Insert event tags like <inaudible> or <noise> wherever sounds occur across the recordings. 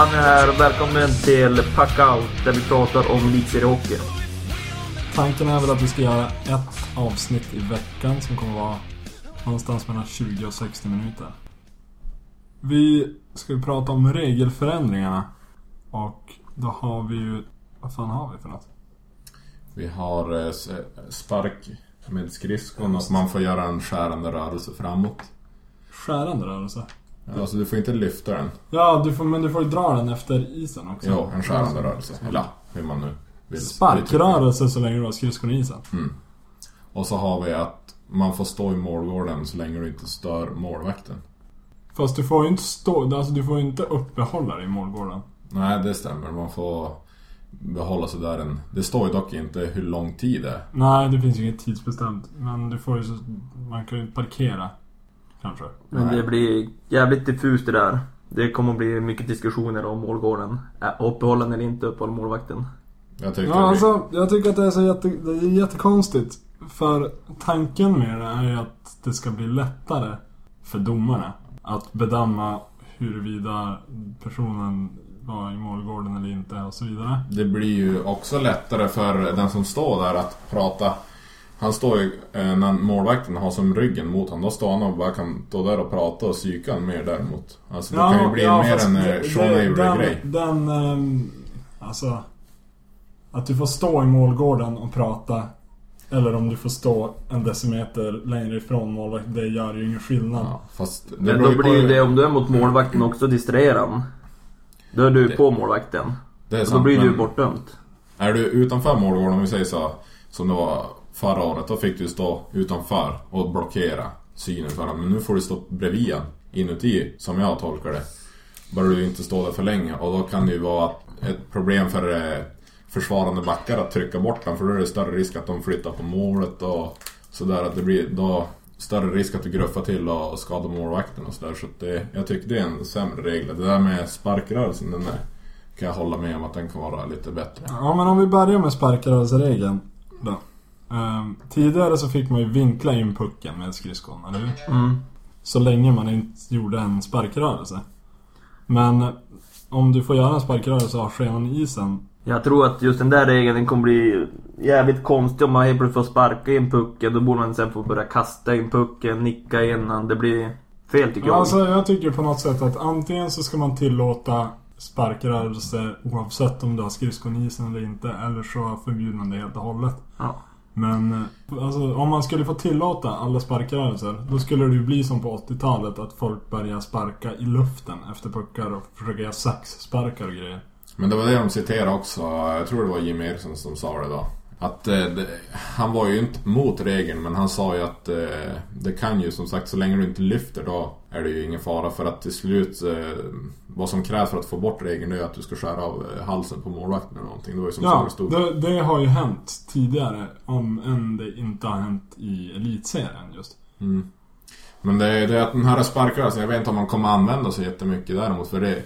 Sanne här och välkommen till Pack Out där vi pratar om elitseriehockey. Tanken är väl att vi ska göra ett avsnitt i veckan som kommer vara någonstans mellan 20 och 60 minuter. Vi ska ju prata om regelförändringarna. Och då har vi ju... Vad fan har vi för något? Vi har eh, s- spark med skridskon och man får göra en skärande rörelse framåt. Skärande rörelse. Alltså du får inte lyfta den. Ja, du får, men du får ju dra den efter isen också. Jo, en skärande rörelse. Eller ja, hur man nu vill. Sparkrörelse så länge du har skridskon i isen. Mm. Och så har vi att man får stå i målgården så länge du inte stör målvakten. Fast du får ju inte stå... Alltså du får ju inte uppehålla dig i målgården. Nej, det stämmer. Man får behålla sig där en... Det står ju dock inte hur lång tid det är. Nej, det finns ju inget tidsbestämt. Men du får ju så... Man kan ju parkera. Kanske. Men Nej. det blir jävligt diffust det där. Det kommer att bli mycket diskussioner om målgården. Äh, uppehållande eller inte uppehålla målvakten. Jag tycker Ja, alltså, jag tycker att det är så jätte, det är jättekonstigt. För tanken med det är ju att det ska bli lättare för domarna att bedöma huruvida personen var i målgården eller inte och så vidare. Det blir ju också lättare för den som står där att prata. Han står ju, eh, när målvakten har som ryggen mot honom, då står han och bara kan stå där och prata och psyka mer däremot. Alltså det kan ju bli mer fast en det- eh, Sean det- den, Avery-grej. den, ehm, alltså... Att du får stå i målgården och prata. Eller om du får stå en decimeter längre ifrån målvakten. Det gör ju ingen skillnad. Ja, fast det Men då blir ju det om du är mot målvakten också distraherar han. Då är du Det- på målvakten. det är Och då sant, blir du bortdömt. Är du utanför målgården, om vi säger så, som det var förra året, då fick du stå utanför och blockera synen för honom. Men nu får du stå bredvid honom inuti, som jag tolkar det. Bara du inte står där för länge. Och då kan det ju vara ett problem för eh, försvarande backar att trycka bort den för då är det större risk att de flyttar på målet och sådär. Att det blir då större risk att du gruffar till och skadar målvakten och sådär. Så att det, jag tycker det är en sämre regel. Det där med sparkrörelsen, den där kan jag hålla med om att den kan vara lite bättre. Ja men om vi börjar med sparkrörelseregeln då. Ehm, tidigare så fick man ju vinkla in pucken med skridskon, eller hur? Mm. Så länge man inte gjorde en sparkrörelse. Men om du får göra en sparkrörelse ha skenan i isen. Jag tror att just den där regeln den kommer bli jävligt konstig om man helt plötsligt får sparka in pucken. Då borde man sen få börja kasta in pucken, nicka in den. Det blir fel tycker jag. Alltså jag tycker på något sätt att antingen så ska man tillåta sparkrörelse oavsett om du har skridskon i isen eller inte. Eller så förbjuder man det helt och hållet. Ja. Men eh, alltså, om man skulle få tillåta alla sparkrörelser Då skulle det ju bli som på 80-talet att folk börjar sparka i luften efter puckar och försöka göra saxsparkar och grejer. Men det var det de citerade också. Jag tror det var Jim Eriksson som sa det då. Att eh, det, han var ju inte mot regeln men han sa ju att eh, det kan ju som sagt så länge du inte lyfter då är det ju ingen fara för att till slut eh, vad som krävs för att få bort regeln är att du ska skära av eh, halsen på målvakten eller någonting. Det var ju som Ja, stod. det, det har ju hänt tidigare om än det inte har hänt i elitserien just. Mm. Men det är, det är att den här sparkrörelsen, jag vet inte om man kommer använda så jättemycket däremot för det,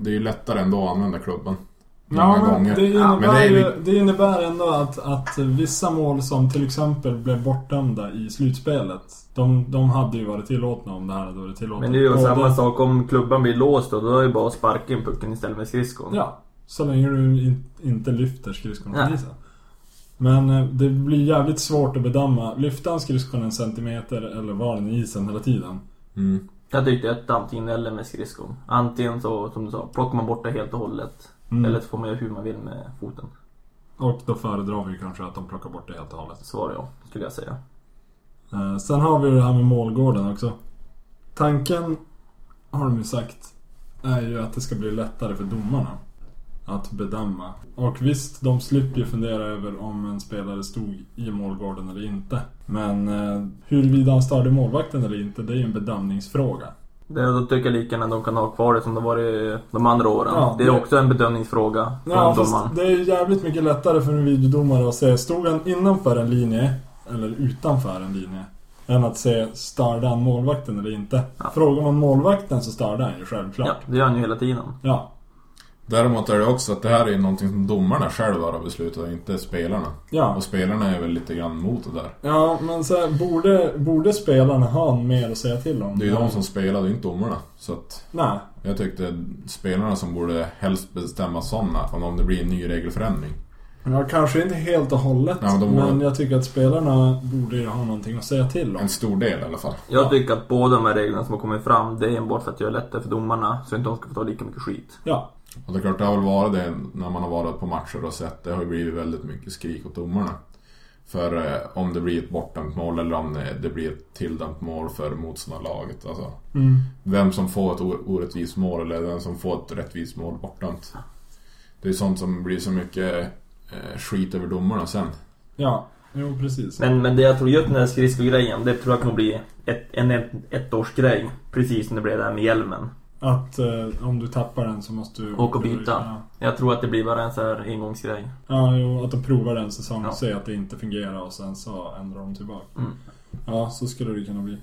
det är ju lättare ändå att använda klubban. Ja, Många men gånger. det innebär, Ja, men det är ju, ju- det innebär ändå att, att vissa mål som till exempel blev bortdömda i slutspelet De, de hade ju varit tillåtna om det här hade varit tillåtet. Men det är ju Både- samma sak om klubban blir låst då. Då är det bara att sparka in pucken istället med skridskon. Ja, så länge du in, inte lyfter skridskorna Ja. från isen. Men eh, det blir jävligt svårt att bedöma. Lyfter han skridskon en centimeter eller var den i isen hela tiden? Mm. Jag tyckte att antingen eller med skridskon. Antingen så, som du sa, plockar man bort det helt och hållet. Mm. Eller så får man göra hur man vill med foten. Och då föredrar vi kanske att de plockar bort det helt och hållet. Svarar jag, skulle jag säga. Eh, sen har vi det här med målgården också. Tanken, har de ju sagt, är ju att det ska bli lättare för domarna att bedöma. Och visst, de slipper ju fundera över om en spelare stod i målgården eller inte. Men eh, huruvida han störde målvakten eller inte, det är ju en bedömningsfråga. Det, då tycker jag lika gärna de kan ha kvar det som det var i de andra åren. Ja, det är det- också en bedömningsfråga. Ja, domaren. fast det är jävligt mycket lättare för en videodomare att se, stod han innanför en linje eller utanför en linje? Än att se, störde han målvakten eller inte? Ja. Frågar man målvakten så störde han ju självklart. Ja, det gör han ju hela tiden. Ja. Däremot är det också att det här är någonting som domarna själva har beslutat, inte spelarna. Ja. Och spelarna är väl lite grann emot det där. Ja, men så här, borde, borde spelarna ha mer att säga till om? Det är ju de som spelar, det är inte domarna. Så att Nej. jag tyckte spelarna som borde helst bestämma sådana, om det blir en ny regelförändring. Ja, kanske inte helt och hållet. Ja, men borde- jag tycker att spelarna borde ha någonting att säga till om. En stor del i alla fall. Jag tycker att båda de här reglerna som har kommit fram, det är enbart för att göra det lättare för domarna. Så att inte de ska få ta lika mycket skit. Ja. Och det är klart, det har väl varit det när man har varit på matcher och sett. Det har ju blivit väldigt mycket skrik åt domarna. För eh, om det blir ett bortdömt mål eller om det, det blir ett tilldömt mål för motståndarlaget. Alltså, Mm. vem som får ett orättvist mål eller vem som får ett rättvist mål bortdömt. Det är sånt som blir så mycket eh, skit över domarna sen. Ja. Jo, precis. Men, men det jag tror just den här skridskogrejen, det tror jag kommer bli ett, en ett, ettårsgrej. Precis som det blev där med hjälmen. Att eh, om du tappar den så måste du... Åka och byta. Ja. Jag tror att det blir bara en så här engångsgrej. Ja, jo, att de provar en säsong Ja. ser att det inte fungerar och sen så ändrar de tillbaka. Mm. Ja, så skulle det kunna bli.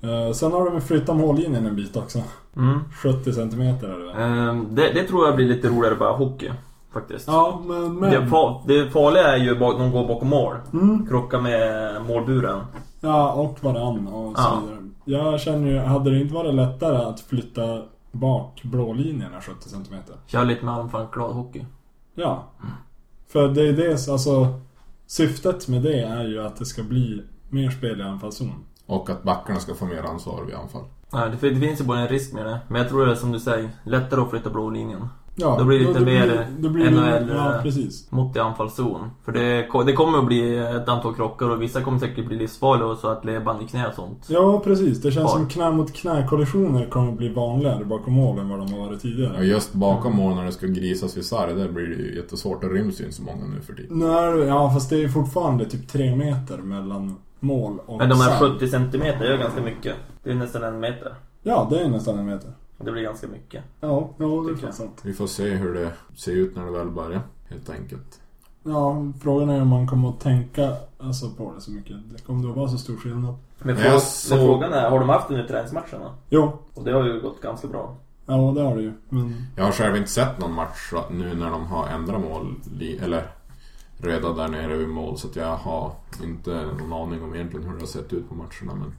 Eh, sen har de flyttat mållinjen en bit också. Mm. 70 centimeter är det väl? Ehm, det, det tror jag blir lite roligare bara hockey. Faktiskt. Ja, men... men... Det, det farliga är ju bak- de går bakom mål. Mm. Krocka med målburen. Ja, och varann och så Ja. Jag känner ju, hade det inte varit lättare att flytta bak blålinjerna 70 centimeter? Kör lite med anfallsglad hockey. Ja. För det är det, alltså... Syftet med det är ju att det ska bli mer spel i anfallszon. Och att backarna ska få mer ansvar vid anfall. Nej, det, det finns ju både en risk med det. Men jag tror det är som du säger, lättare att flytta blå linjen. Ja, Då blir det lite då mer då blir det- NHL, Ja, eh, precis. Mot i anfallszon. För det, det kommer att bli ett antal krockar och vissa kommer säkert bli livsfarliga och så att ledband i knä och sånt. Ja, precis. Det känns Var. som knä mot knä-kollisioner kommer att bli vanligare bakom mål än vad de har varit tidigare. Och just bakom mål när det ska grisas isär, det där blir det ju jättesvårt. Det ryms ju inte så många nu för tiden. Det, ja fast det är fortfarande typ tre meter mellan mål och Men de här sarg. 70 centimeter är ganska mycket. Det är nästan en meter. Ja, det är nästan en meter. Det blir ganska mycket. Ja, ja det är jag. sant. Vi får se hur det ser ut när det väl börjar, helt enkelt. Ja, frågan är om man kommer att tänka alltså, på det så mycket. Det kommer det att vara så stor skillnad? Men, Jag frå- såg- men frågan är, har de haft det nu i träningsmatcherna? Jo, Och det har ju gått ganska bra. ja det har det ju. Men Jag har själv inte sett någon match nu när de har ändrat mål, eller redan där nere vid mål. Så att jag har inte någon aning om egentligen hur det har sett ut på matcherna. Men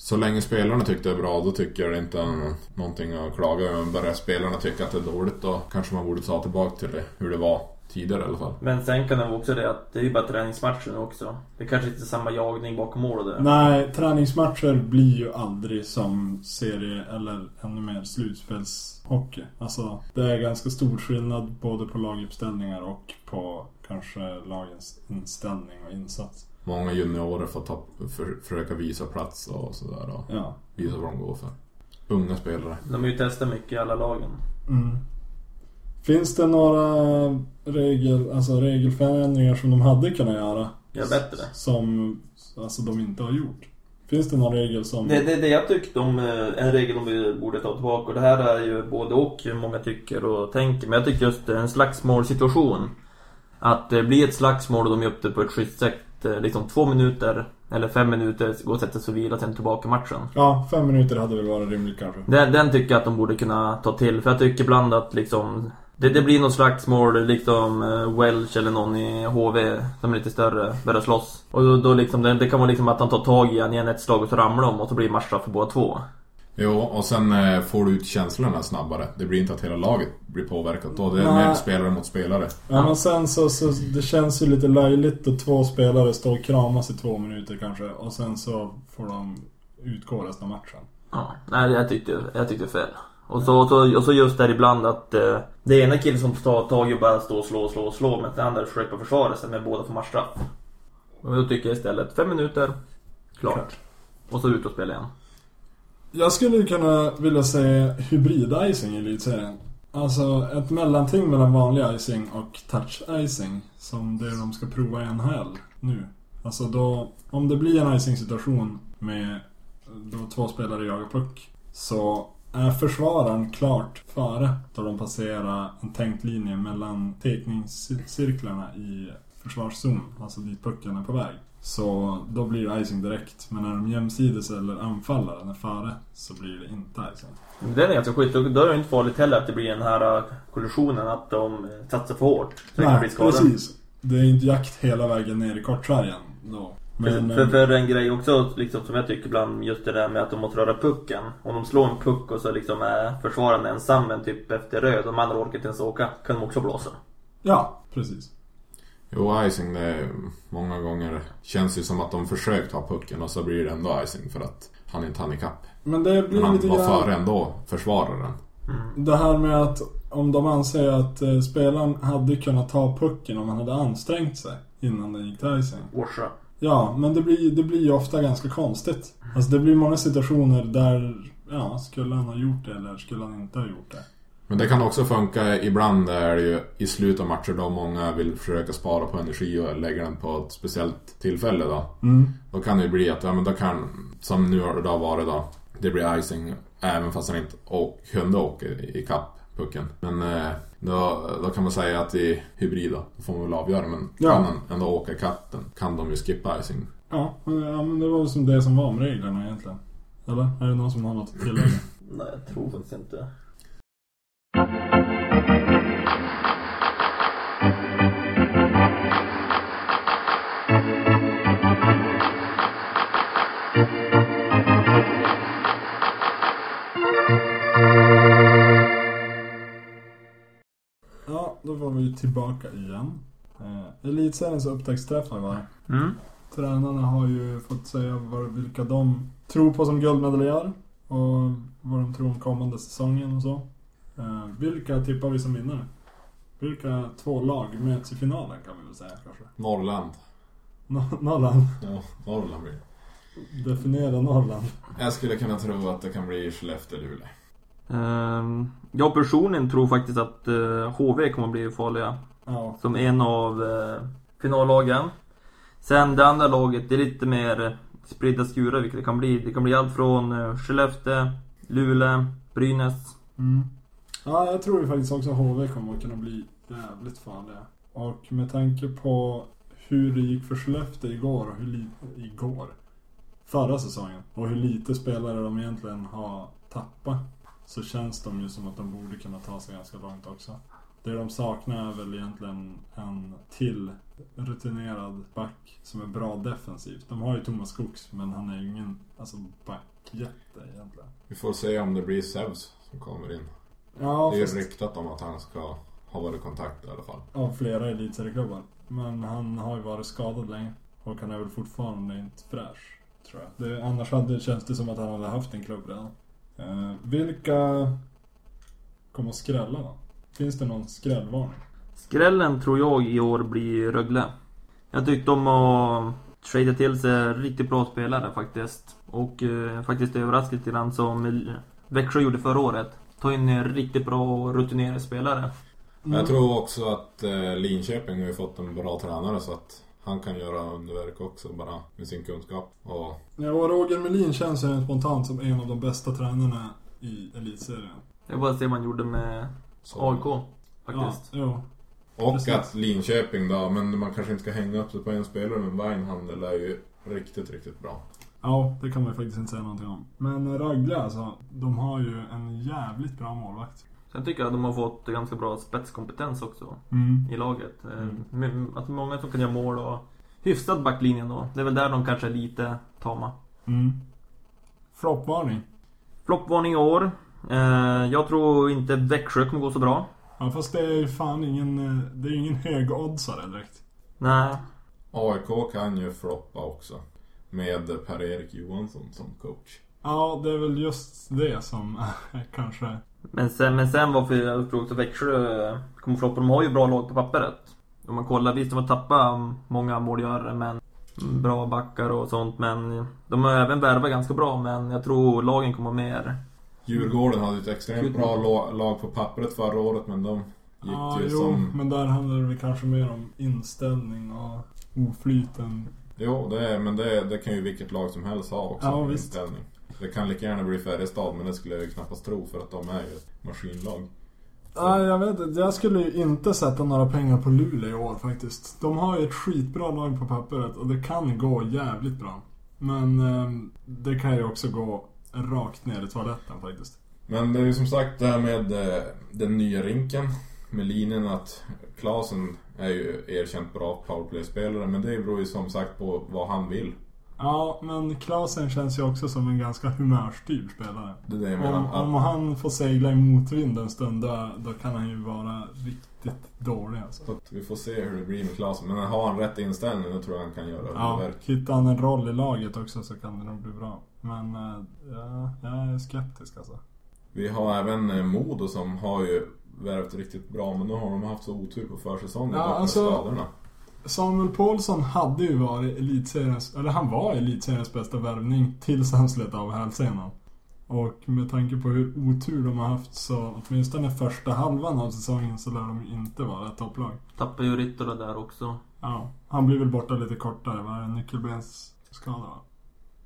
så länge spelarna tyckte det är bra, då tycker jag det inte är någonting att klaga över. Men börjar spelarna tycka att det är dåligt, då kanske man borde ta tillbaka till det, hur det var tidigare i alla fall. Men sen kan det vara också det att det är ju bara träningsmatcher nu också. Det kanske inte är samma jagning bakom mål och det. nej, träningsmatcher blir ju aldrig som serie eller ännu mer slutspelshockey. Alltså, det är ganska stor skillnad både på laguppställningar och på kanske lagens inställning och insats. Många juniorer får ta, för, försöka visa plats och sådär och Ja. visa vad de går för. Unga spelare. De har ju testat mycket i alla lagen. Mm. Finns det några regel, alltså regelförändringar som de hade kunnat göra? Gör bättre. Som alltså, de inte har gjort? Finns det någon regel som... Det, det, det jag tyckte om eh, en regel om vi borde ta tillbaka och det här är ju både och hur många tycker och tänker. Men jag tycker just en slagsmålsituation. Att det blir ett slagsmål och de upp det på ett schysst sätt. Eh, Liksom två minuter eller fem minuter, gå och sätta sig och vila, sen tillbaka matchen. Ja, fem minuter hade väl varit rimligt kanske. Den, den tycker jag att de borde kunna ta till. För jag tycker ibland att liksom det, det blir något slagsmål, liksom eh, Welch eller någon i HV som är lite större, börjar slåss. Och då, då liksom, det, det kan vara liksom att han tar tag i en i en ett slag och så ramlar de och så blir det matchstraff för båda två. Jo, och sen eh, får du ut känslorna snabbare. Det blir inte att hela laget blir påverkat då. Det är Nej. mer spelare mot spelare. Ja, men sen så, så det känns ju lite löjligt att två spelare står och kramas i två minuter kanske och sen så får de utgå resten av matchen. Ja, nej jag tyckte, jag tyckte fel. Och så, och så, och så just där ibland att eh, det är ena killen som tar tag i och bara står och slår och slår och slår medan den andra försöker försvara sig med båda får matchstraff. Och då tycker jag istället fem minuter, klart. Klart. Och så ut och spela igen. Jag skulle kunna vilja säga hybrid-icing i elitserien. Alltså ett mellanting mellan vanlig icing och touch-icing. Som det de ska prova i NHL nu. Alltså då, om det blir en icing-situation med då två spelare jagar puck. Så är försvararen klart före då de passerar en tänkt linje mellan tekningscirklarna i försvarszon. Alltså dit pucken är på väg. Så då blir det icing direkt. Men när de jämsides eller anfallaren är före så blir det inte icing. Men Den är ganska schysst. Då då är det inte farligt heller att det blir den här äh, kollisionen. Att de äh, satsar för hårt. Så det kan bli skador. precis. Det är inte jakt hela vägen ner i kortsvärjan då. Men, för, eh, för en grej också liksom, som jag tycker ibland just det där med att de måste röra pucken. Om de slår en puck och så liksom är försvararen ensam en typ efter röd och de andra orkar inte ens åka. Kan de också blåsa. ja, precis. Jo, icing det är många gånger känns ju som att de försökt ha pucken och så blir det ändå icing för att han inte hann ikapp. Men det blir Men han lite var grann... före ändå, försvararen. Det här med att om de anser att eh, spelaren hade kunnat ta pucken om han hade ansträngt sig innan den gick till icing. Orsa. Ja, men det blir, det blir ju ofta ganska konstigt. Alltså det blir många situationer där, ja, skulle han ha gjort det eller skulle han inte ha gjort det? Men det kan också funka ibland är det ju i slutet av matcher då många vill försöka spara på energi och lägga den på ett speciellt tillfälle då. Mm. Då kan det ju bli att, ja men då kan, som nu har det varit då, det blir icing även fast han inte å- kunde åka i kapp pucken. Men eh, då, då kan man säga att i hybrid då, då får man väl avgöra. Men Ja. kan han ändå åka ikapp den kan de ju skippa icing. Ja, men- ja, men det var väl som det som var med reglerna egentligen. Eller? Är det någon som har något att tillägga? Nej, jag tror faktiskt inte. Ja, då var vi tillbaka igen. Eh, Elitseriens upptaktsträffar var. Mm. Tränarna har ju fått säga vad, vilka de tror på som guldmedaljörer. Och vad de tror om kommande säsongen och så. Eh, vilka tippar vi som vinnare? Vilka två lag möts i finalen kan vi väl säga kanske? Norrland. No- Norrland. Ja, Norrland blir det. Definiera Norrland. Jag skulle kunna tro att det kan bli Skellefteå-Luleå. Ehm, jag personligen tror faktiskt att eh, HV kommer att bli farliga. Ja. Som en av eh, finallagen. Sen det andra laget, det är lite mer spridda skurar vilket det kan bli. Det kan bli allt från eh, Skellefteå, Luleå, Brynäs. Mm. Ja, jag tror ju faktiskt också HV kommer att kunna bli jävligt farliga. Och med tanke på hur det gick för Skellefteå igår och hur lite... Igår? Förra säsongen. Och hur lite spelare de egentligen har tappat. Så känns de ju som att de borde kunna ta sig ganska långt också. Det de saknar är väl egentligen en till rutinerad back som är bra defensivt. De har ju Thomas Skogs men han är ju ingen alltså, backjätte egentligen. Vi får se om det blir Zeus som kommer in. Ja, det är ju fast- ryktat om att han ska ha varit i kontakt i alla fall. av flera elitserieklubbar. Men han har ju varit skadad länge. Och han är väl fortfarande inte fräsch. Tror jag. Det, annars hade, känns det som att han hade haft en klubb redan. Eh, vilka kommer att skrälla då? Finns det någon skrällvarning? Skrällen tror jag i år blir Rögle. Jag tyckte de har tradat till sig riktigt bra spelare faktiskt. Och eh, faktiskt överraskat lite grann som Växjö gjorde förra året. Ta in en riktigt bra och rutinerade spelare. Men jag tror också att eh, Linköping har ju fått en bra tränare så att han kan göra underverk också bara med sin kunskap. Och Ja, och Roger Melin känns ju spontant som en av de bästa tränarna i elitserien. Jag bara se vad han gjorde med så. AIK. Faktiskt. Ja, jo. Och precis. att Linköping då, men man kanske inte ska hänga upp sig på en spelare men Weinhandel är ju riktigt, riktigt bra. Ja, det kan man ju faktiskt inte säga någonting om. Men Rögle alltså, de har ju en jävligt bra målvakt. Sen tycker jag att de har fått ganska bra spetskompetens också Mm. i laget. Eh, Mm. Att många som kan göra mål och hyfsad backlinjen då. Det är väl där de kanske är lite tama. Mm. Floppvarning. Floppvarning i år. Eh, jag tror inte Växjö kommer gå så bra. Ja fast det är ju fan ingen, eh, det är ingen högoddsare direkt. Nej. AIK kan ju floppa också. Med Per-Erik Johansson som coach. Ja det är väl just det som <laughs> kanske... Men sen, men sen varför jag tror också Växjö kommer floppa. De har ju bra lag på pappret. Om man kollar, visst de har tappat många målgörare men bra backar och sånt men de har även värvat ganska bra men jag tror lagen kommer mer Djurgården hade ett extremt bra lag på pappret förra året men de gick Ja ju jo, som... men där handlar det kanske mer om inställning och oflyten. Jo, det är, men det, det kan ju vilket lag som helst ha också. Ja, visst. inställning. Det kan lika gärna bli Färjestad men det skulle jag ju knappast tro för att de är ju ett maskinlag. Nej, jag vet inte. Jag skulle ju inte sätta några pengar på Luleå i år faktiskt. De har ju ett skitbra lag på pappret och det kan gå jävligt bra. Men eh, det kan ju också gå rakt ner i toaletten faktiskt. Men det är ju som sagt det här med eh, den nya rinken. Med linjen att Klasen är ju erkänt bra powerplay-spelare. Men det beror ju som sagt på vad han vill. Ja, men Klasen känns ju också som en ganska humörstyrd spelare. Det är det jag Om, menar. om han får segla i motvind en stund då, då kan han ju vara riktigt dålig alltså. Så vi får se hur det blir med Klasen. Men har han rätt inställning då tror jag han kan göra Ja, underverk. hittar han en roll i laget också så kan det nog bli bra. Men eh, ja, jag är skeptisk alltså. Vi har även eh, Modo som har ju värvt riktigt bra. Men nu har de haft så otur på försäsongen Ja, med alltså- skadorna. Samuel Paulsson hade ju varit elitseriens, eller han var elitseriens bästa värvning tills han slet av hälsenan. Och med tanke på hur otur de har haft så åtminstone första halvan av säsongen så lär de inte vara ett topplag. Tappar ju Rittola där också. Ja, han blir väl borta lite kortare, va? Nyckelbensskada va?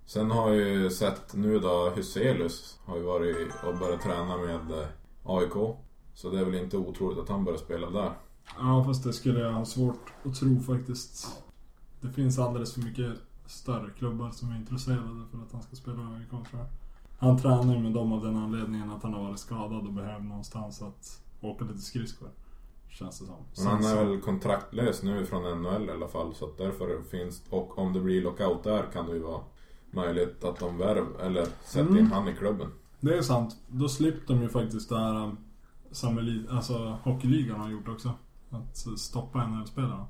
Sen har jag ju sett nu då Huselius har ju varit och börjat träna med eh, AIK. Så det är väl inte otroligt att han börjar spela där. Ja, fast det skulle jag ha svårt att tro faktiskt. Det finns alldeles för mycket större klubbar som är intresserade för att han ska spela i jag. Han tränar ju med dem av den anledningen att han har varit skadad och behöver någonstans att åka lite skridskor. Känns det som. Men han är väl kontraktlös nu från NHL i alla fall. Så att därför finns, och om det blir lockout där kan det ju vara möjligt att de värv, eller sätter in Mm. han i klubben. Det är sant. Då slipper de ju faktiskt det här elit, alltså hockeyligan har gjort också. Att stoppa NHL-spelarna.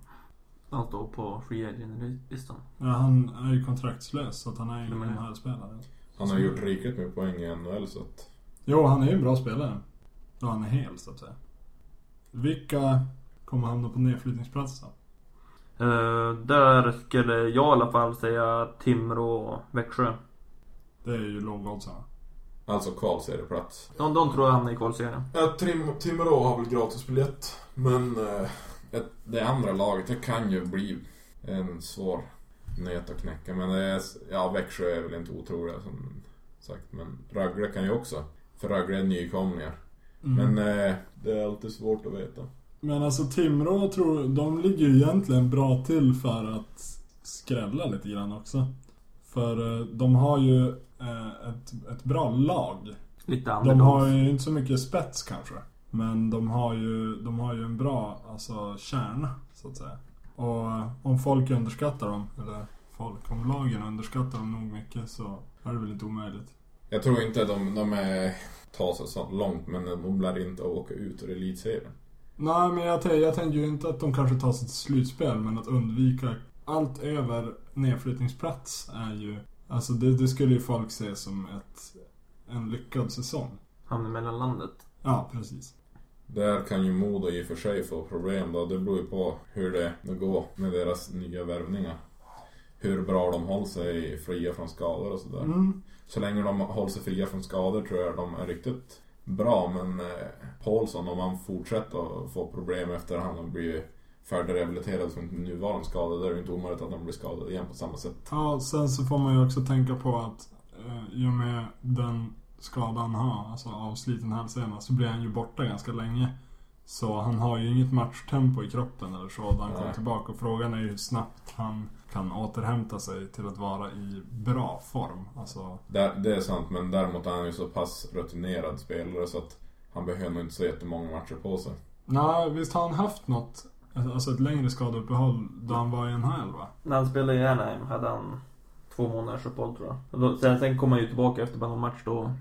Han står på Free Agent-listan. Ja, han är ju kontraktslös så att han är ingen NHL-spelare. Han har gjort rikligt med poäng i NHL så att... Jo, han är ju en bra spelare. Då han är hel så att säga. Vilka kommer hamna på nedflyttningsplats då? Uh, där skulle jag i alla fall säga Timrå och Växjö. Det är ju lågoddsarna. Alltså kvalserieplats. De, de tror jag hamnar i kvalserien. Ja, Tim, Timrå har väl gratisbiljett. Men eh, ett, det andra laget, det kan ju bli en svår nöt att knäcka. Men det är, ja, Växjö är väl inte otroliga som sagt. Men Rögle kan ju också. För Rögle är nykomlingar. Men eh, det är alltid svårt att veta. Men alltså Timrå tror de ligger ju egentligen bra till för att skrälla lite grann också. För eh, de har ju ett, ett bra lag. Lite De har ju inte så mycket spets kanske. Men de har ju, de har ju en bra alltså, kärna, så att säga. Och eh, om folk underskattar dem, eller folk, om lagen underskattar dem nog mycket så är det väl inte omöjligt. Jag tror inte de, de är, tar sig så långt. Men de lär inte åka ut ur elitserien. Nej, men jag, jag tänker ju inte att de kanske tar sig till slutspel, men att undvika allt över nedflyttningsplats är ju... Alltså det, det skulle ju folk se som ett, en lyckad säsong. Hamnar mellan landet. Ja, precis. Där kan ju Modo i och för sig få problem då. Det beror ju på hur det, det går med deras nya värvningar. Hur bra de håller sig fria från skador och sådär. Mm. Så länge de håller sig fria från skador tror jag de är riktigt bra. Men eh, Paulsson, om han fortsätter att få problem efter att han har blivit färdigrehabiliterad från nuvarande skada. Då är det inte omöjligt att han blir skadad igen på samma sätt. Ja, sen så får man ju också tänka på att eh, i och med den skada han har, alltså avsliten hälsena, så blir han ju borta ganska länge. Så han har ju inget matchtempo i kroppen eller så när han kommer tillbaka. Och frågan är ju hur snabbt han kan återhämta sig till att vara i bra form. Alltså, det är sant, men däremot är han ju så pass rutinerad spelare så att han behöver nog inte så jättemånga matcher på sig. nej, visst har han haft något, alltså ett längre skadeuppehåll då han var i NHL va? När han spelade i Anaheim hade han två månaders uppehåll tror jag. Och då, sen, sen kom han ju tillbaka efter bara någon match då.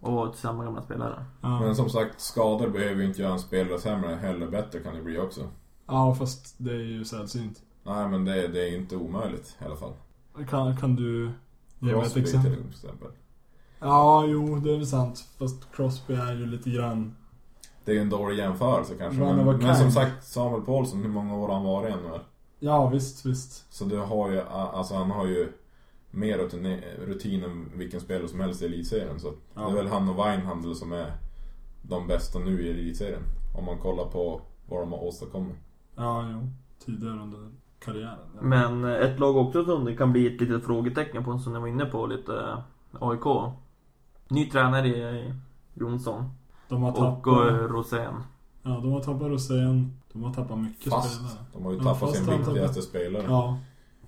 Och var till samma gamla spelare. Ja, Men som sagt, skador behöver ju inte göra en spelare sämre. Heller bättre kan det bli också. ja fast det är ju sällsynt. Nej, men det, det är inte omöjligt i alla fall. Kan, kan du ge mig ett exempel? till exempel. Ja, jo, det är väl sant. Fast Crosby är ju lite grann... Det är ju en dålig jämförelse kanske. Men, a men som sagt, Samuel Paulsson, hur många år har han varit ännu? här? Ja, visst, visst. Så du har ju, alltså han har ju mer rutin, rutin än vilken spelare som helst i elitserien. Så Ja. det är väl han och Weinhandel som är de bästa nu i elitserien. Om man kollar på vad de har åstadkommit. Ja, jo. Tidigare under karriären. Ja. Men ett lag också som det kan bli ett litet frågetecken på som jag var inne på lite AIK. Ny tränare i Jonsson. De har Och tappat... eh, Rosén. Ja, de har tappat Rosén. De har tappat mycket Fast. spelare. De har ju Ja, tappat fast sin viktigaste spelare. Ja.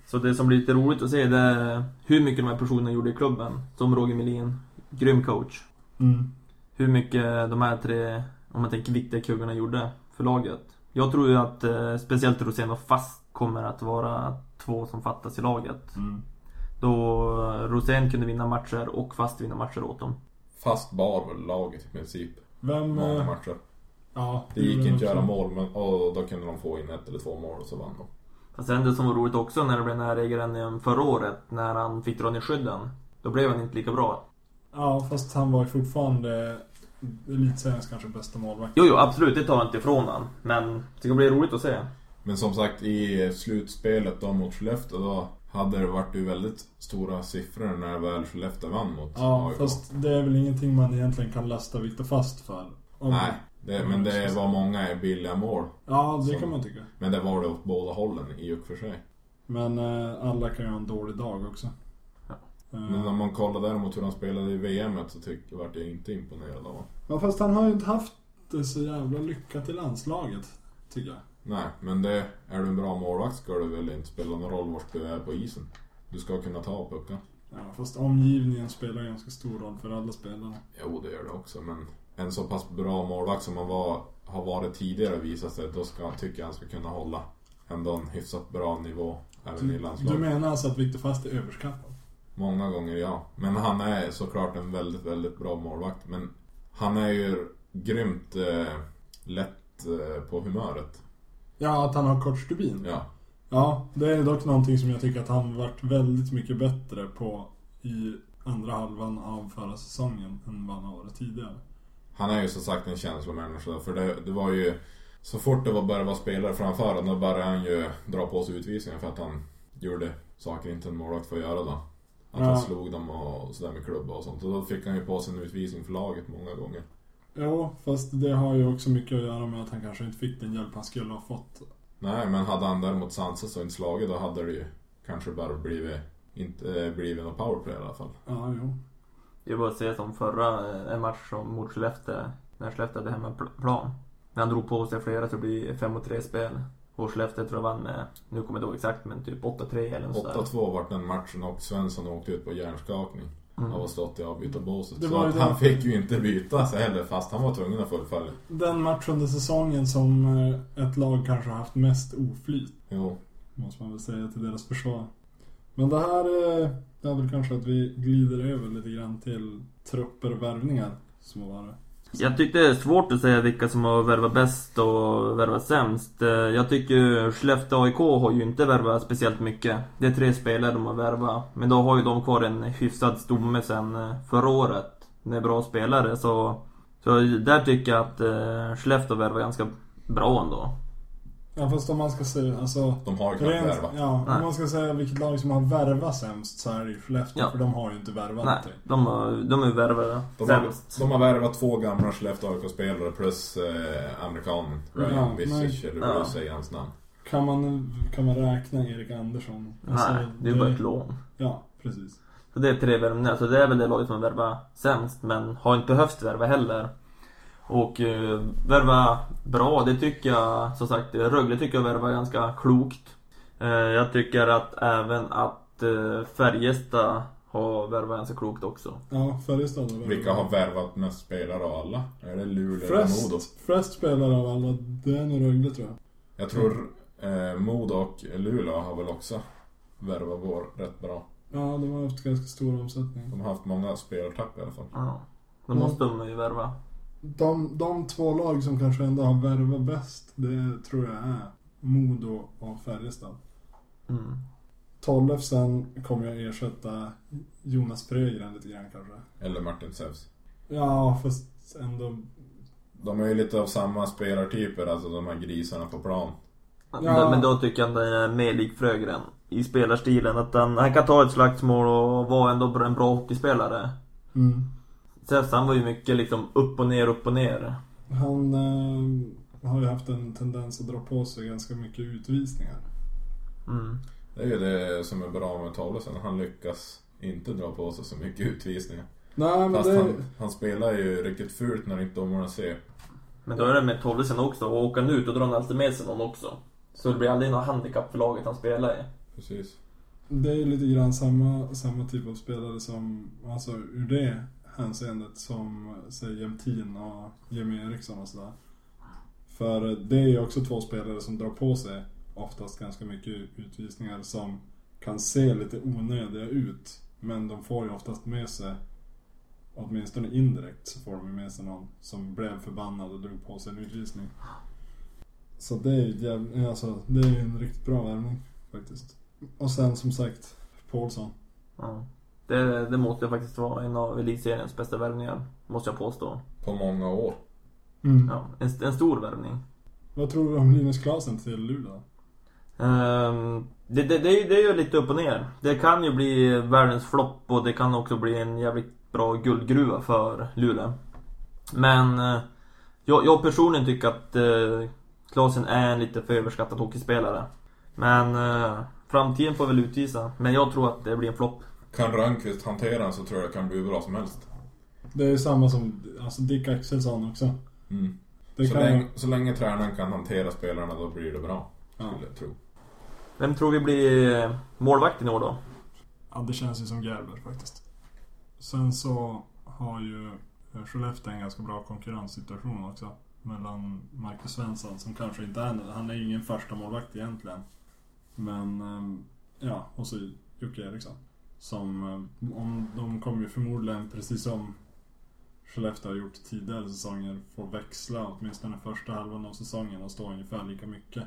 Så det som blir lite roligt att se det är hur mycket de här personerna gjorde i klubben. Som Roger Melin, grym coach. Mm. Hur mycket de här tre, om man tänker viktiga kuggarna gjorde för laget. Jag tror ju att eh, speciellt Rosén och Fast kommer att vara två som fattas i laget. Mm. Då Rosén kunde vinna matcher och Fast vinna matcher åt dem. Fast bar väl laget i princip. Vem... Många eh, matcher. Ja, Det gick gjorde inte att göra mål, men och då kunde de få in ett eller två mål och så vann de. Fast sen det som var roligt också när det blev här regeln förra året, när han fick dra ner skydden. Då blev han inte lika bra. Ja, fast han var ju fortfarande elitseriens kanske bästa målvakt. Jo, jo, absolut, det tar jag inte ifrån han. Men det ska bli roligt att se. Men som sagt i slutspelet då mot Skellefteå då hade det varit ju väldigt stora siffror när väl Skellefteå vann mot Ja, AIK. fast det är väl ingenting man egentligen kan lasta Viktor Fast för. Om- Nej, det, men det var många billiga mål. Ja, det Som- kan man tycka. Men det var det åt båda hållen i och för sig. Men eh, alla kan ju ha en dålig dag också. Ja. Eh, Men om man kollar däremot hur han spelade i VM så tycker vart jag inte imponerad av honom. Ja, fast han har ju inte haft det så jävla lyckat i landslaget. Tycker jag. Nej, men det, är du en bra målvakt ska det väl inte spela någon roll vart du är på isen. Du ska kunna ta pucken. Ja, fast omgivningen spelar ganska stor roll för alla spelare. Jo, det gör det också, men en så pass bra målvakt som han var, har varit tidigare visat sig, då ska, tycker jag han ska kunna hålla ändå en hyfsat bra nivå även i Du, landslaget. du menar alltså att Viktor Fast är överskattad? Många gånger ja. Men han är såklart en väldigt, väldigt bra målvakt. Men han är ju grymt eh, lätt eh, på humöret. Ja, att han har kort stubin. Ja. Ja, det är dock någonting som jag tycker att han varit väldigt mycket bättre på i andra halvan av förra säsongen än vad han har varit tidigare. Han är ju som sagt en känslomänniska. För det, det var ju... Så fort det var började vara spelare framför honom, då började han ju dra på sig utvisningar för att han gjorde saker inte en målvakt får göra då. Att Ja. han slog dem och sådär med klubba och sånt. Och då fick han ju på sig en utvisning för laget många gånger. Jo, fast det har ju också mycket att göra med att han kanske inte fick den hjälp han skulle ha fått. Nej, men hade han däremot sansat och inte slagit då hade det ju kanske bara blivit, inte eh, blivit någon powerplay i alla fall. Ja, jo. Det är bara att se som förra, eh, en match som mot Skellefteå, när Skellefteå hade hemmaplan. När han drog på sig flera så det blir 5 mot 3 spel. Och Skellefteå tror jag vann med, nu kommer jag inte ihåg exakt, men typ 8-3 eller något sådär. 8-2 vart den matchen och Svensson åkte ut på hjärnskakning. Mm. Av att stått i avbytarbåset. Så att det. han fick ju inte byta sig heller fast han var tvungen att fullfölja. Den match under säsongen som eh, ett lag kanske har haft mest oflyt. Jo. Måste man väl säga till deras försvar. Men det här eh, är väl kanske att vi glider över lite grann till trupper och värvningar. Som har varit. Jag tyckte det är svårt att säga vilka som har värvat bäst och värvat sämst. Eh, jag tycker Skellefteå AIK har ju inte värvat speciellt mycket. Det är tre spelare de har värvat. Men då har ju de kvar en hyfsad stomme sen eh, förra året. Med bra spelare så... Så där tycker jag att eh, Skellefteå värvar ganska bra ändå. Ja fast om man ska säga alltså. De har ju knappt Rent, värvat. ja, Nej. om man ska säga vilket lag som har värvat sämst så är det ju Skellefteå. Ja. För de har ju inte värvat Nej, någonting. de, har, de är värvade De har, sämst. de har värvat två gamla Skellefteå AIK-spelare plus eh, amerikanen Ryan Ja, men- eller hur Ja. du säger hans namn. Kan man, kan man räkna Erik Andersson? Alltså, Nej, det är bara ett lån. Ja, precis. Så det är tre värvningar, så det är väl det laget som har värvat sämst men har inte behövt värva heller. Och eh, värva bra, det tycker jag som sagt, Rögle tycker jag värvar ganska klokt. Eh, jag tycker att även att eh, Färjestad har värvat ganska klokt också. Ja, Färjestad har. Vilka har värvat mest spelare av alla? Är det Luleå eller Modo? Flest, flest spelare av alla, det är nog Rögle tror jag. Jag tror eh, Modo och Luleå har väl också värvat vår rätt bra. Ja, de har haft ganska stor omsättning. De har haft många spelartapp i alla fall. Ja. Då måste de ju värva. De, de två lag som kanske ändå har värvat bäst, det tror jag är Modo och Färjestad. Mm. Tollefsen kommer jag ersätta Jonas Frögren lite grann kanske. Eller Martin Zeus. Ja, fast ändå... De är ju lite av samma spelartyper, alltså de här grisarna på plan. Ja. Men då tycker jag att han är mer lik Frögren i spelarstilen. Att han, han kan ta ett slagsmål och vara ändå en bra hockeyspelare. Mm. Sess han var ju mycket liksom upp och ner, upp och ner. Han eh, har ju haft en tendens att dra på sig ganska mycket utvisningar. Mm. Det är ju det som är bra med Tollefsen. Han lyckas inte dra på sig så mycket utvisningar. Nej, men Fast det... han, han spelar ju riktigt fult när inte domarna ser. Men då är det med Tollesen också, och åker han ut och drar han alltid med sig någon också. Så det blir aldrig något handikapp för laget han spelar i. Precis. Det är ju lite grann samma, samma typ av spelare som, alltså ur det hänseendet som, säg Jämtin och Jimmy Eriksson och sådär. För det är ju också två spelare som drar på sig oftast ganska mycket utvisningar som kan se lite onödiga ut. Men de får ju oftast med sig, åtminstone indirekt, så får de ju med sig någon som blev förbannad och drog på sig en utvisning. Så det är ju alltså, det är en riktigt bra värvning faktiskt. Och sen som sagt, Paulsson. Ja. Det, det måste ju faktiskt vara en av elitseriens bästa värvningar, måste jag påstå. På många år. Ja, en, en stor värvning. Vad tror du om Linus Klasen till Luleå? Ehm, det, det, det, är ju- det är ju lite upp och ner. Det kan ju bli världens flopp och det kan också bli en jävligt bra guldgruva för Luleå. Men eh, jag, jag personligen tycker att uh, Klasen är en lite för överskattad hockeyspelare. Men eh, framtiden får väl utvisa. Men jag tror att det blir en flopp. Kan Rönnqvist hantera den så tror jag det kan bli hur bra som helst. Det är samma som alltså Dick Axelsson också. Mm. Det Så, kan länge, så länge tränaren kan hantera spelarna då blir det bra. Ja. Skulle jag tro. Vem tror vi blir eh, målvakten i år då? Ja, det känns ju som Gerber faktiskt. Sen så har ju eh, Skellefteå en ganska bra konkurrenssituation också. Mellan Marcus Svensson som kanske inte är Han är ju ingen första målvakt egentligen. Men ehm, ja, och så Jocke Eriksson. Som, eh, om de kommer ju förmodligen precis som Skellefteå har gjort tidigare säsonger få växla åtminstone första halvan av säsongen och stå ungefär lika mycket.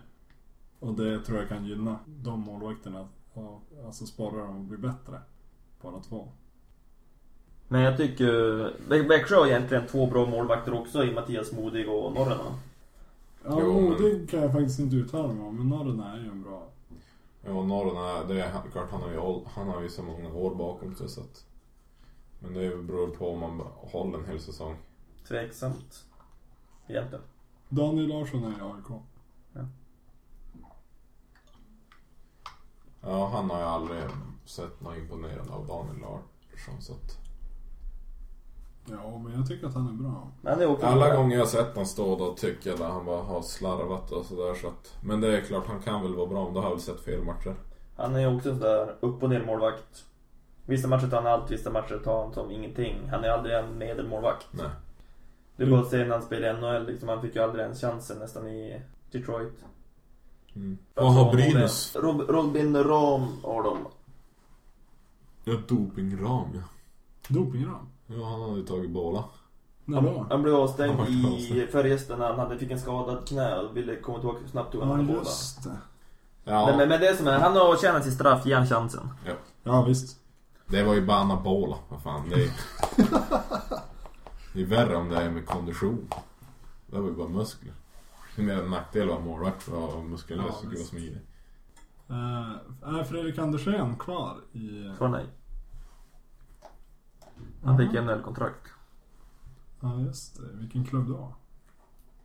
Och det tror jag kan gynna de målvakterna och alltså sporra dem att bli bättre. Båda två. Men jag tycker Vä- Växjö har egentligen två bra målvakter också i Mattias Modig och Norrena. Ja, Modig kan jag faktiskt inte uttala mig om, men Norren är ju en bra. Ja, Norren är, det är klart han har ju, han har ju så många år bakom sig så att... Men det beror på om man håller en hel säsong. Tveksamt. Egentligen. Daniel Larsson är i AIK. Ja, han har ju aldrig sett något imponerande av Daniel Larsson så att... Ja, men jag tycker att han är bra. Men det är Alla gånger jag har sett honom stå då tycker jag att han bara har slarvat och sådär så att... Men det är klart, han kan väl vara bra, men då har jag väl sett fel matcher. Han är också en sån där upp och ner målvakt. Vissa matcher tar han allt, vissa matcher tar han som ingenting. Han är aldrig en medelmålvakt. Nej. Det är bara att se när han spelade i NHL liksom. Han fick ju aldrig ens chansen nästan i Detroit. Mm. Vad har Brynäs? Rob, Robin Ram har de. Ja, dopingram ja. Dopingram? Ja, han hade tagit båda. Han, han blev avstängd Han i avstängd. Färjestad när han hade, fick en skadad knä och ville komma tillbaka snabbt tog han Ja, ja, båda. just det. Ja, Men, men, men det som är, han har tjänat sin straff, ge han chansen. Ja, visst. det var ju bara anabola. Vad fan, det är... det är värre om det är med kondition. Det var ju bara muskler. Det är mer en nackdel att vara målvakt för att vara muskulös Ja, och vara visst. smidig. Uh, är Fredrik Andersén kvar i... Svar nej. Han fick NHL-kontrakt. Ja, just det. Vilken klubb då?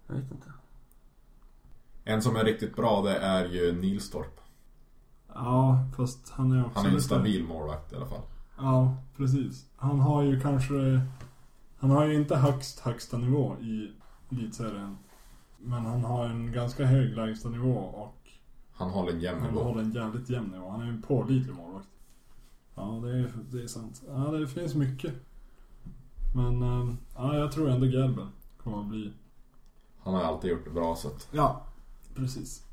Jag vet inte. En som är riktigt bra det är ju Nilstorp. Ja, fast han är också Han är en lite- stabil målvakt i alla fall. Ja, precis. Han har ju kanske... Han har ju inte högst högsta nivå i elitserien. Men han har en ganska hög lägsta nivå och Han håller en jämn han nivå. håller en jävligt jämn nivå. Han är ju en pålitlig målvakt. Ja, det är, det är sant. Ja, det finns mycket. Men eh, ja, jag tror ändå Gerber kommer att bli... Han har alltid gjort det bra så att... Ja, precis.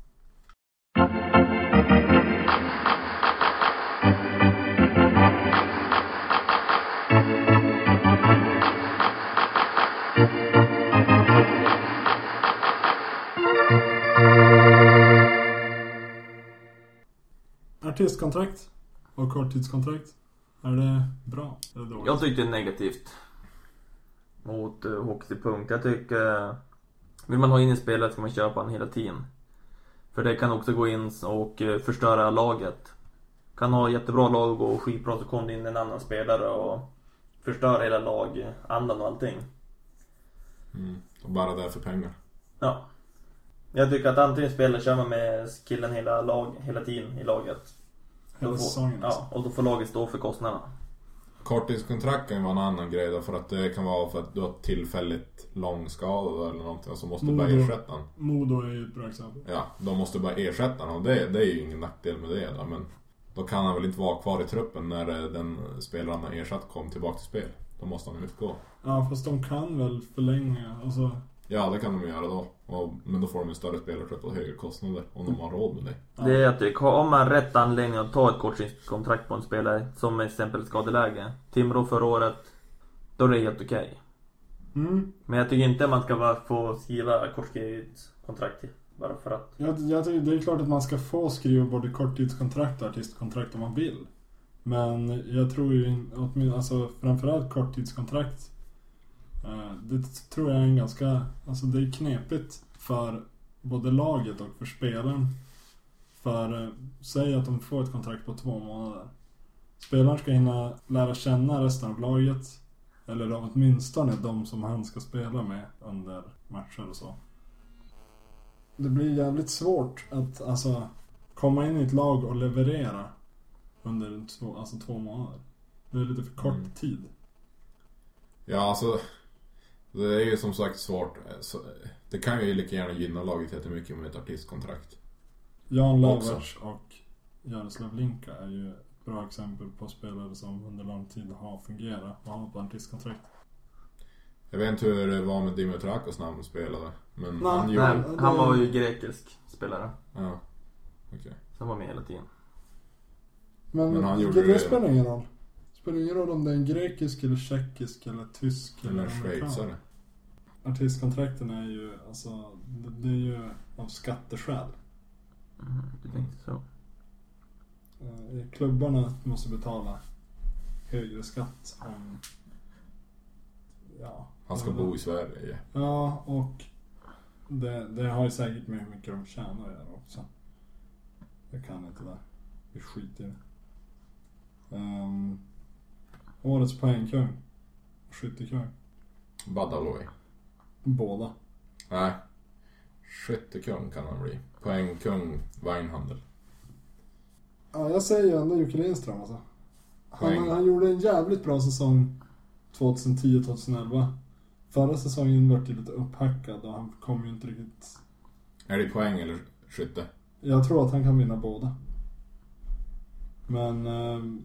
Artistkontrakt och korttidskontrakt. Är det bra eller dåligt? Jag tyckte det är negativt. Mot uh. Jag tycker... eh, vill man ha in en spelare ska man köpa han hela tiden. För det kan också gå in och eh, förstöra laget. Kan ha jättebra lag och skitbra så kommer det in en annan spelare och förstör hela lagandan och allting. Mm. Och bara där för pengar. Ja. Jag tycker att antingen spelar kör man med killen hela, lag, hela tiden i laget. Hela säsongen alltså. Ja, och då får laget stå för kostnaderna. Korttidskontrakt kan ju vara en annan grej då, för att det kan vara för att du har tillfälligt långskadad eller någonting och så måste du bara ersätta den. Modo är ju ett bra exempel. Ja, de måste bara ersätta den och det, det är ju ingen nackdel med det då, men då kan han väl inte vara kvar i truppen när den spelaren han ersatt kom tillbaka till spel. Då måste han utgå. Ja, fast de kan väl förlänga, alltså. Ja, det kan de göra då. Och, men då får de en större spelartrupp och högre kostnader om de har råd med det. Det är att det, om man har rätt anledning att ta ett korttidskontrakt på en spelare, som exempel skadeläge. Timrå förra året, då är det helt okej. Mm. Men jag tycker inte man ska bara få skriva korttidskontrakt bara för att. Jag, jag tycker det är klart att man ska få skriva både korttidskontrakt och artistkontrakt om man vill. Men jag tror ju, alltså framförallt korttidskontrakt. Eh, Det tror jag är en ganska, alltså det är knepigt för både laget och för spelaren. För eh, säg att de får ett kontrakt på två månader. Spelaren ska hinna lära känna resten av laget. Eller åtminstone de som han ska spela med under matcher och så. Det blir jävligt svårt att alltså komma in i ett lag och leverera under två, alltså två månader. Det är lite för kort Mm. tid. Ja, alltså. Det är ju som sagt svårt. Så, det kan ju lika gärna gynna laget jättemycket med ett artistkontrakt. Jan. Löfverts och Jaroslav Linka är ju ett bra exempel på spelare som under lång tid har fungerat och har på artistkontrakt. Jag vet inte hur det var med Dimitrakos när han spelade. Men Nej. han gjorde... Nej, han var ju grekisk spelare. Ja. Okej. Som var med hela tiden. Men, Men han gjorde det det- spelar ingen roll. Det spelar ingen roll om det är en grekisk eller tjeckisk eller tysk Eller amerikan. schweizare. Artistkontrakten är ju, alltså, det, det är ju av skatteskäl. Mm, du tänkte så. Eh, Klubbarna måste betala högre skatt om... Ja. Han ska bo i Sverige. Ja, och det, det har ju säkert med hur mycket de tjänar att göra också. Jag kan inte det. Vi skiter i det. Um, årets poängkung. Skyttekung. Badaloi. Båda. Nej. Skyttekung kan han bli. Poängkung, Weinhandel. Ja, jag säger ju ändå Jocke Lindström alltså. Han, han gjorde en jävligt bra säsong 2010-2011. Förra säsongen var det lite upphackad och han kom ju inte riktigt... Är det poäng eller skytte? Jag tror att han kan vinna båda. Men ehm,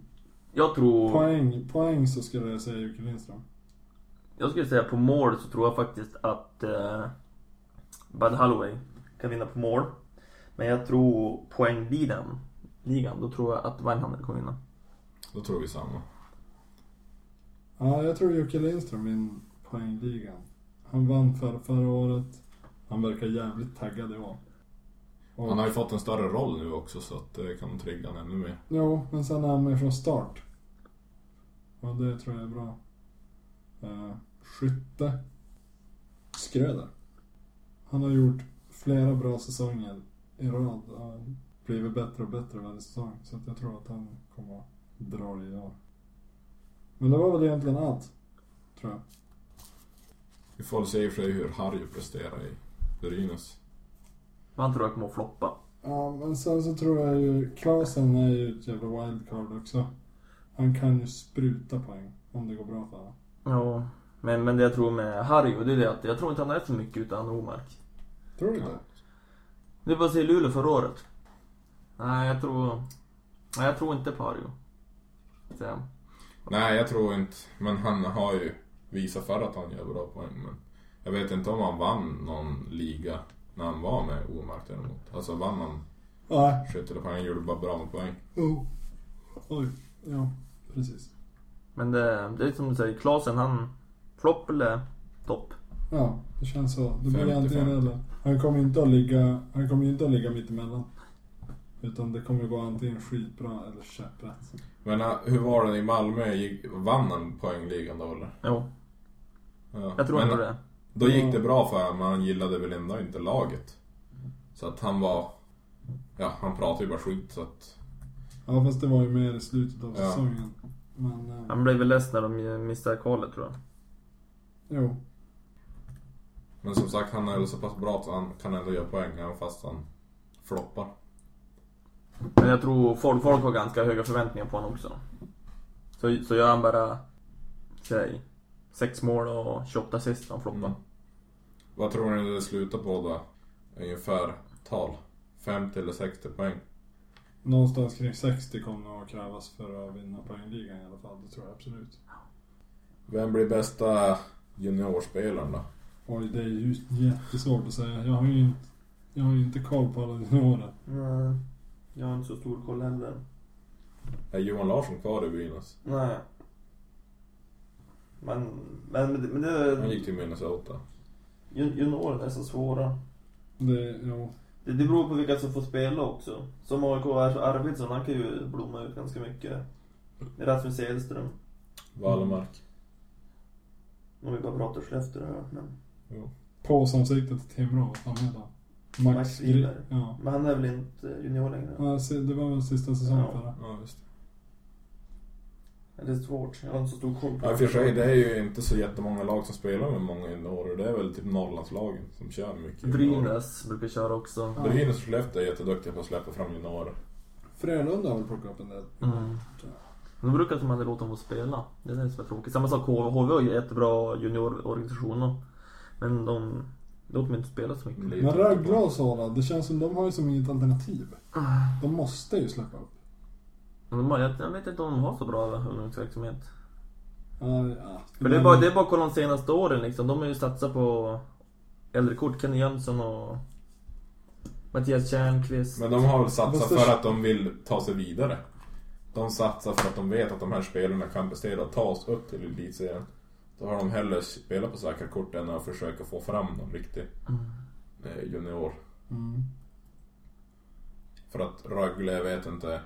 Jag tror... poäng, poäng så skulle jag säga Jocke Lindström. Jag skulle säga på mål så tror jag faktiskt att eh, Bud Holloway kan vinna på mål. Men jag tror poängligan, ligan, då tror jag att Weinhandel kommer vinna. Då tror vi samma. Ja, jag tror Jocke Lindström vinner poängligan. Han vann för, förra året. Han verkar jävligt taggad i år. Och, Han har ju fått en större roll nu också så att det kan trigga honom ännu mer. Jo, men sen är han med från start. Och det tror jag är bra. Uh, skytte. Skröder. Han har gjort flera bra säsonger i rad. och har blivit bättre och bättre varje säsong. Så att jag tror att han kommer att dra det i år. Men det var väl egentligen allt. Tror jag. Vi får se i sig hur Harry presterar i Brynäs. Han tror jag kommer att floppa. Ja, men sen så tror jag ju... Klasen är ju ett jävla wildcard också. Han kan ju spruta poäng om det går bra för honom. Ja. Men, men det jag tror med Harry, och det är det att jag tror inte han är så mycket utan Omark. Tror du Ja. det? Var se Luleå förra året. Nej, jag tror... Nej, jag tror inte på Harry. Så. Nej, jag tror inte. Men han har ju visat för att han gör bra poäng. Men jag vet inte om han vann någon liga när han var med Omark däremot. Alltså vann han Nej. skytt eller poäng? Han gjorde bara bra med poäng. Oh. Oj. Ja, precis. Men det, det är som du säger, Klasen han... Flopp eller topp? Ja, det känns så. Det blir 50-50. antingen eller. Han kommer inte att ligga... Han kommer inte att ligga mittemellan. Utan det kommer gå antingen skitbra eller käpprätt. Men äh, hur var det i Malmö? Vann han poängligan då eller? Jo, Ja. jag tror men, ändå det. Då gick det bra för honom, men han gillade väl ändå inte laget. Så att han var... Ja, han pratade ju bara skit så att... Ja, fast det var ju mer i slutet av Ja. säsongen. Men... Eh, Han blev väl less när de missade kvalet tror jag. Jo. Men som sagt, han är väl så pass bra att han kan ändå göra poäng även fast han floppar. Men jag tror folk, folk har ganska höga förväntningar på honom också. Så, så gör han bara, säg, sex mål och 28 assist han floppar. Mm. Vad tror ni det slutar på då? Ungefär tal? 50 eller 60 poäng? Någonstans kring 60 kommer nog att krävas för att vinna poängligan i alla fall. Det tror jag absolut. Vem blir bästa juniorspelaren då? Oj, det är ju jättesvårt att säga. Jag har ju inte, jag har ju inte koll på alla juniorer. Nej, jag har inte så stor koll heller. Är Johan Larsson kvar i Brynäs? Nej. Men, men, men det... Han gick till Minnesota. jun- Juniorer är så svåra. Det, jo. Det, det beror på vilka som får spela också. Som AIK är så Arvidsson, han kan ju blomma ut ganska mycket. Rasmus Edström. Wallmark. Om vi bara pratar Skellefteå här, men... Jo. Påsansiktet till Timrå, vad fan heter han? Max Wiberg. Ja. Men han är väl inte junior längre? Ja, Det var väl sista säsongen Ja. förra. Ja, just det. Ja, Det är svårt, jag har inte så stor koll på Ja, för sig, det är ju inte så jättemånga lag som spelar med många juniorer. Det är väl typ Norrlandslagen som kör mycket. Brynäs brukar köra också. Ja. Brynäs och Skellefteå är jätteduktiga på att släppa fram juniorer. Frölunda har väl plockat upp en del. Mm. De brukar som aldrig låta dem få spela. Det är det som är tråkigt. Samma sak HV. HV har ju jättebra juniororganisationer. Men de låter mig inte spela så mycket. Men Rögle och sådana, det känns som de har ju som inget alternativ. De måste ju släppa upp. Men de har, jag, jag vet inte om de har så bra ungdomsverksamhet. Ja, ja. För det är bara, det är bara att kolla de senaste åren liksom. De har ju satsat på äldre kort. Kenny Jönsson och Mattias Tjärnqvist. Men de har väl satsat för att de vill ta sig vidare. De satsar för att de vet att de här spelarna kan prestera och ta oss upp till elitserien. Då har de hellre spelat på säkra kort än att försöka få fram någon riktig eh, junior. Mm. För att Rögle, jag vet inte,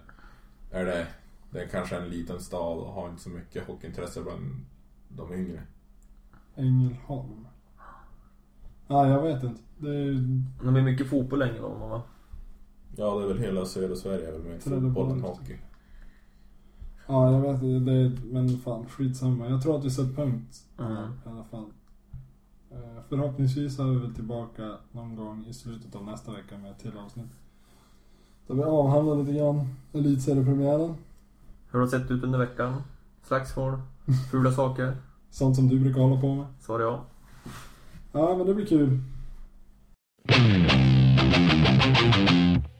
är det, det är kanske en liten stad och har inte så mycket hockeyintresse bland de yngre. Ängelholm. Ja, jag vet inte. Det är De är mycket fotboll längre då, va? Ja, det är väl hela södra Sverige är väl med i fotboll på hockey. Ja, jag vet. Det är, men fan, skitsamma. Jag tror att vi sätter punkt Mm. i alla fall. Eh, Förhoppningsvis är vi väl tillbaka någon gång i slutet av nästa vecka med ett till avsnitt. Där vi avhandlar lite grann elitseriepremiären. Hur har det sett ut under veckan? Slagsmål? <laughs> Fula saker? Sånt som du brukar hålla på med. Svar ja. Ja, men det blir kul.